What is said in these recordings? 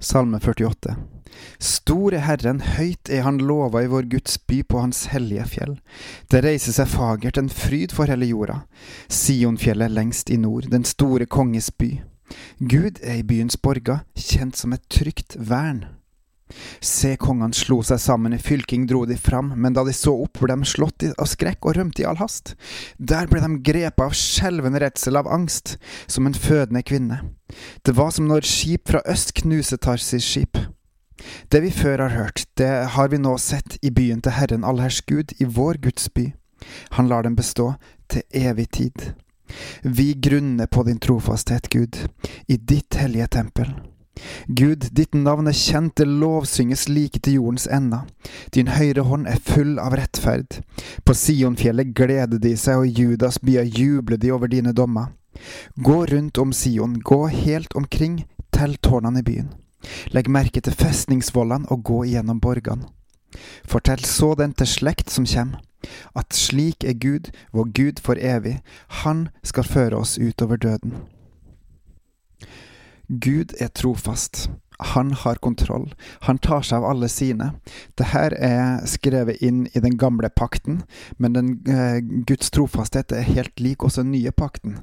Salme 48. Stor er Herren, høyt er Han lova i vår Guds by på Hans hellige fjell. Det reiser seg fagert en fryd for hele jorda. Sionfjellet lengst i nord, den store konges by. Gud er i byens borger, kjent som et trygt vern. Se, kongene slo seg sammen, i fylking dro de fram, men da de så opp, ble de slått av skrekk og rømte i all hast. Der ble de grepet av skjelvende redsel av angst, som en fødende kvinne. Det var som når skip fra øst knuser Tarsis skip. Det vi før har hørt, det har vi nå sett i byen til Herren allherrs Gud, i vår Guds by. Han lar dem bestå til evig tid. Vi grunner på din trofasthet, Gud, i ditt hellige tempel. Gud, ditt navn er kjent, det lovsynges like til jordens enda. Din høyre hånd er full av rettferd. På Sionfjellet gleder de seg, og Judas byer jubler de over dine dommer. Gå rundt om Sion, gå helt omkring, tell tårnene i byen. Legg merke til festningsvollene og gå igjennom borgene. Fortell så den til slekt som kjem, at slik er Gud, vår Gud for evig, Han skal føre oss utover døden. Gud er trofast. Han har kontroll. Han tar seg av alle sine. Dette er skrevet inn i den gamle pakten, men den, eh, Guds trofasthet er helt lik også den nye pakten.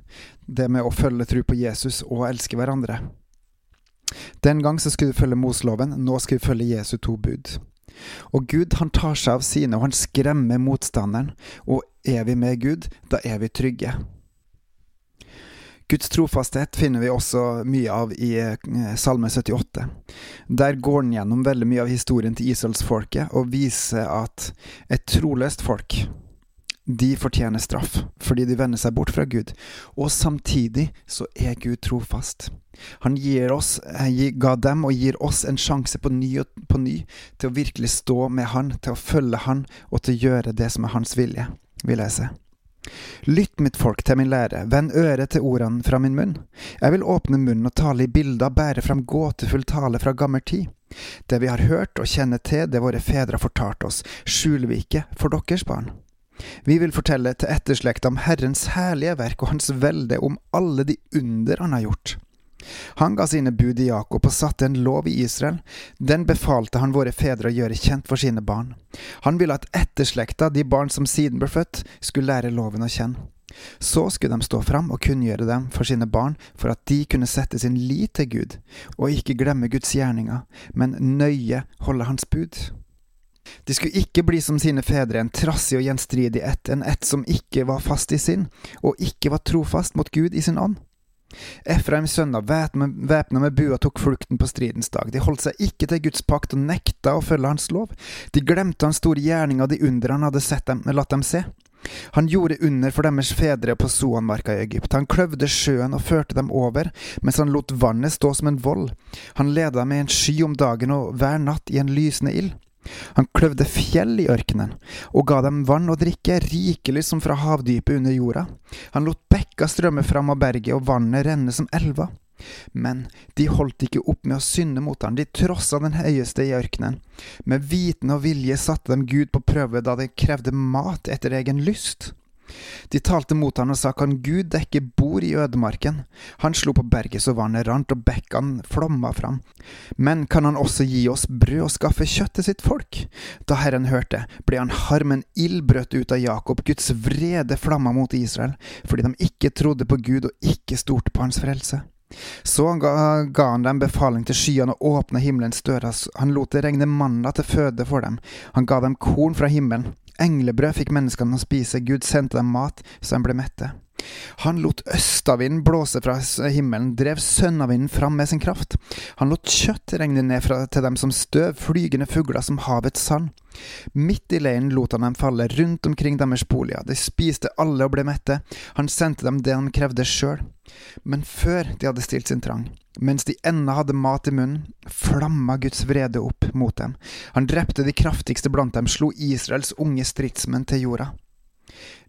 Det med å følge tro på Jesus og elske hverandre. Den gang så skulle du følge Mosloven, nå skal vi følge Jesu to bud. Og Gud han tar seg av sine, og han skremmer motstanderen. Og er vi med Gud, da er vi trygge. Guds trofasthet finner vi også mye av i eh, Salme 78. Der går han gjennom veldig mye av historien til israelsfolket og viser at et troløst folk de fortjener straff fordi de vender seg bort fra Gud, og samtidig så er Gud trofast. Han gir oss, eh, ga dem og gir oss en sjanse på ny på ny til å virkelig stå med Han, til å følge Han og til å gjøre det som er Hans vilje, vil jeg si. Lytt, mitt folk, til min lære, vend øret til ordene fra min munn. Jeg vil åpne munnen og tale i bilder, bære fram gåtefull tale fra gammel tid. Det vi har hørt og kjenner til, det våre fedre har fortalt oss, skjuler vi ikke for deres barn. Vi vil fortelle til etterslekta om Herrens herlige verk og Hans velde, om alle de under Han har gjort. Han ga sine bud i Jakob og satte en lov i Israel. Den befalte han våre fedre å gjøre kjent for sine barn. Han ville at etterslekta, de barn som siden ble født, skulle lære loven å kjenne. Så skulle de stå fram og kunngjøre dem for sine barn, for at de kunne sette sin lit til Gud, og ikke glemme Guds gjerninger, men nøye holde Hans bud. De skulle ikke bli som sine fedre, en trassig og gjenstridig ett, en ett som ikke var fast i sinn, og ikke var trofast mot Gud i sin ånd. Efraims sønner, væpna med bua, tok flukten på stridens dag. De holdt seg ikke til Guds pakt og nekta å følge hans lov. De glemte hans store gjerning og de under han hadde dem, latt dem se. Han gjorde under for deres fedre på Soanmarka i Egypt. Han kløvde sjøen og førte dem over, mens han lot vannet stå som en vold. Han leda dem i en sky om dagen og hver natt i en lysende ild. Han kløvde fjell i ørkenen, og ga dem vann å drikke, rikelig som fra havdypet under jorda. Han lot bekka strømme fram av berget, og vannet renne som elva. Men de holdt ikke opp med å synde mot ham, de trossa den høyeste i ørkenen. Med viten og vilje satte dem Gud på prøve da de krevde mat etter egen lyst. De talte mot han og sa, kan Gud dekke bord i ødemarken? Han slo på berget så vannet rant og bekkene flomma fram. Men kan han også gi oss brød og skaffe kjøtt til sitt folk? Da Herren hørte, ble han harm, en ut av Jakob, Guds vrede flamma mot Israel, fordi de ikke trodde på Gud og ikke stolte på hans frelse. Så ga, ga, han dem befaling til skyene og åpne himmelens dører, han lot det regne manna til føde for dem, han ga dem korn fra himmelen, Englebrød fikk menneskene å spise, Gud sendte dem mat så de ble mette. Han lot østavinden blåse fra himmelen, drev sønnavinden fram med sin kraft. Han lot kjøtt regne ned fra, til dem som støv, flygende fugler som havets sand. Midt i leiren lot han dem falle rundt omkring deres boliger, de spiste alle og ble mette, han sendte dem det han krevde sjøl. Men før de hadde stilt sin trang, mens de ennå hadde mat i munnen, flamma Guds vrede opp mot dem. Han drepte de kraftigste blant dem, slo Israels unge stridsmenn til jorda.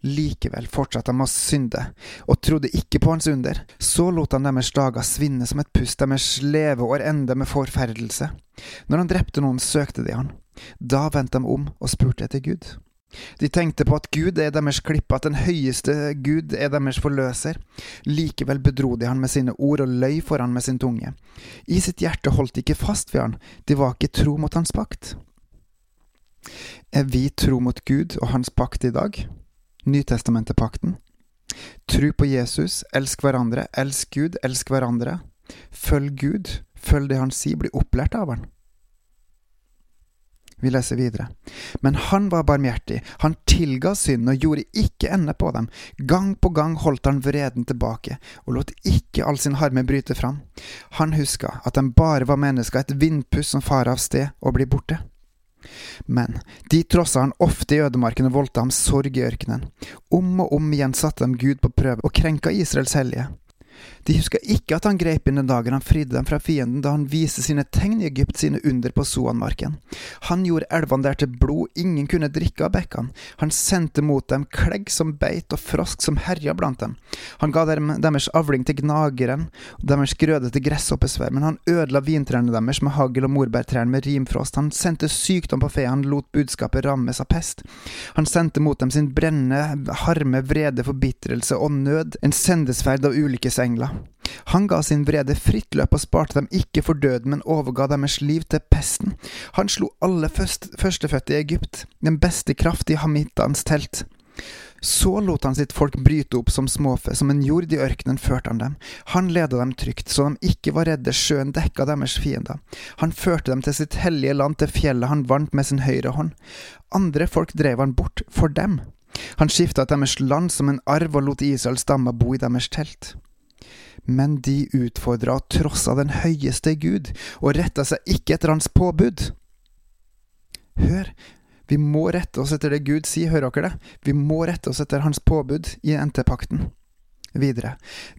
Likevel fortsatte de å synde, og trodde ikke på hans under. Så lot han deres dager svinne som et pust, deres leveår ende med forferdelse. Når han drepte noen, søkte de han. Da vendte de om og spurte etter Gud. De tenkte på at Gud er deres klippe, at den høyeste Gud er deres forløser. Likevel bedro de han med sine ord og løy for han med sin tunge. I sitt hjerte holdt de ikke fast ved han, de var ikke tro mot hans pakt. Er vi tro mot Gud og hans pakt i dag? Nytestamentet-pakten? Tru på Jesus, elsk hverandre, elsk Gud, elsk hverandre. Følg Gud, følg det han sier, bli opplært av han. Vi leser videre. Men han var barmhjertig, han tilga synd og gjorde ikke ende på dem. Gang på gang holdt han vreden tilbake, og lot ikke all sin harme bryte fram. Han huska at de bare var mennesker, et vindpust som farer av sted og blir borte. Men de trossa han ofte i ødemarken og voldte ham sorg i ørkenen. Om og om igjen satte de Gud på prøve og krenka Israels hellige. De huska ikke at han grep inn den dagen han fridde dem fra fienden, da han viste sine tegn i Egypt, sine under på Soanmarken. Han gjorde elvene der til blod, ingen kunne drikke av bekkene. Han sendte mot dem klegg som beit og frosk som herja blant dem. Han ga dem deres avling til gnageren, og deres grøde til gresshoppesvær, men han ødela vintrærne deres med hagl og morbærtrærne med rimfrost. Han sendte sykdom på fe, han lot budskapet rammes av pest. Han sendte mot dem sin brennende harme, vrede, forbitrelse og nød, en sendesferd av ulykkesengler. Han ga sin vrede fritt løp og sparte dem ikke for døden, men overga deres liv til pesten. Han slo alle først, førstefødte i Egypt, den beste kraft i Hamittans telt. Så lot han sitt folk bryte opp som småfe, som en jord i ørkenen førte han dem. Han ledet dem trygt, så de ikke var redde, sjøen dekka deres fiender. Han førte dem til sitt hellige land, til fjellet han vant med sin høyre hånd. Andre folk drev han bort, for dem. Han skifta deres land som en arv og lot Israels stammer bo i deres telt. Men de utfordra og trossa den høyeste Gud, og retta seg ikke etter hans påbud. Hør, vi må rette oss etter det Gud sier, hører dere det? Vi må rette oss etter hans påbud i NT-pakten. Videre.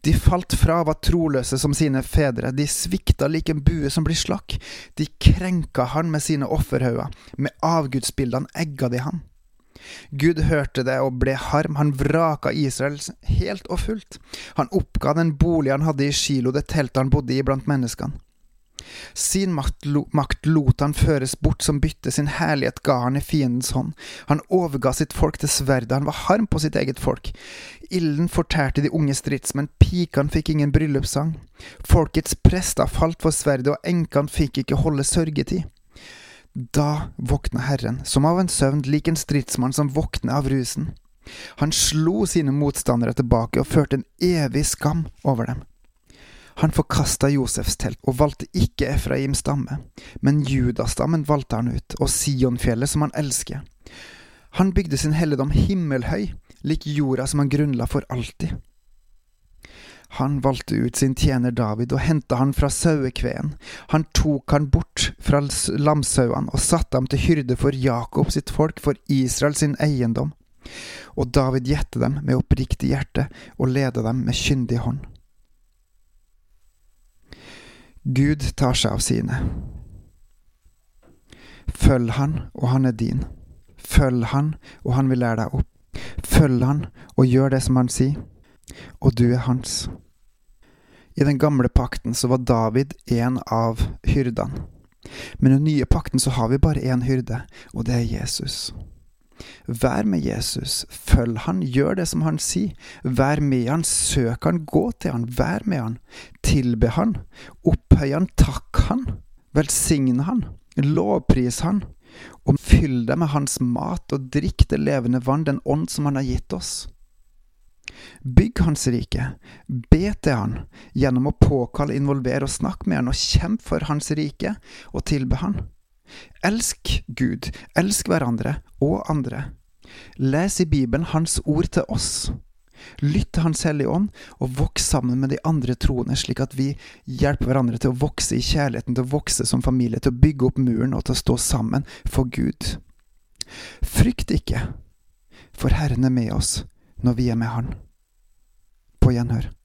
De falt fra, var troløse som sine fedre, de svikta lik en bue som blir slakk, de krenka han med sine offerhauger, med avgudsbildene egga de han. Gud hørte det og ble harm, han vraka Israel helt og fullt. Han oppga den bolig han hadde i Shilo, det teltet han bodde i blant menneskene. Sin makt, makt lot han føres bort som bytte, sin herlighet ga han i fiendens hånd. Han overga sitt folk til sverdet, han var harm på sitt eget folk. Ilden fortærte de unge stridsmenn, pikene fikk ingen bryllupssang. Folkets prester falt for sverdet, og enkene fikk ikke holde sørgetid. Da våkna Herren, som av en søvn, lik en stridsmann som våkner av rusen. Han slo sine motstandere tilbake og førte en evig skam over dem. Han forkasta Josefs telt og valgte ikke Efraims stamme, men Judastammen valgte han ut, og Sionfjellet som han elsker. Han bygde sin helligdom himmelhøy, lik jorda som han grunnla for alltid. Han valgte ut sin tjener David og henta han fra sauekveen. Han tok han bort fra lamsauene og satte ham til hyrde for Jakob sitt folk, for Israel sin eiendom. Og David gjette dem med oppriktig hjerte og ledet dem med kyndig hånd. Gud tar seg av sine. Følg han, og han er din. Følg han, og han vil lære deg opp. Følg han, og gjør det som han sier, og du er hans. I den gamle pakten så var David en av hyrdene. Men i den nye pakten så har vi bare én hyrde, og det er Jesus. Vær med Jesus, følg han, gjør det som han sier. Vær med han, søk han, gå til han, vær med han. Tilbe han, opphøy han, takk han, velsigne han, lovpris han. Og fyll deg med hans mat og drikk det levende vann, den ånd som han har gitt oss. Bygg hans rike, be til han gjennom å påkalle, involvere og snakke med han, og kjempe for hans rike og tilbe han. Elsk Gud, elsk hverandre og andre. Les i Bibelen Hans ord til oss. Lytt til Hans Hellige Ånd, og voks sammen med de andre troende, slik at vi hjelper hverandre til å vokse i kjærligheten, til å vokse som familie, til å bygge opp muren og til å stå sammen for Gud. Frykt ikke, for Herren er med oss når vi er med Han. På gjenhør.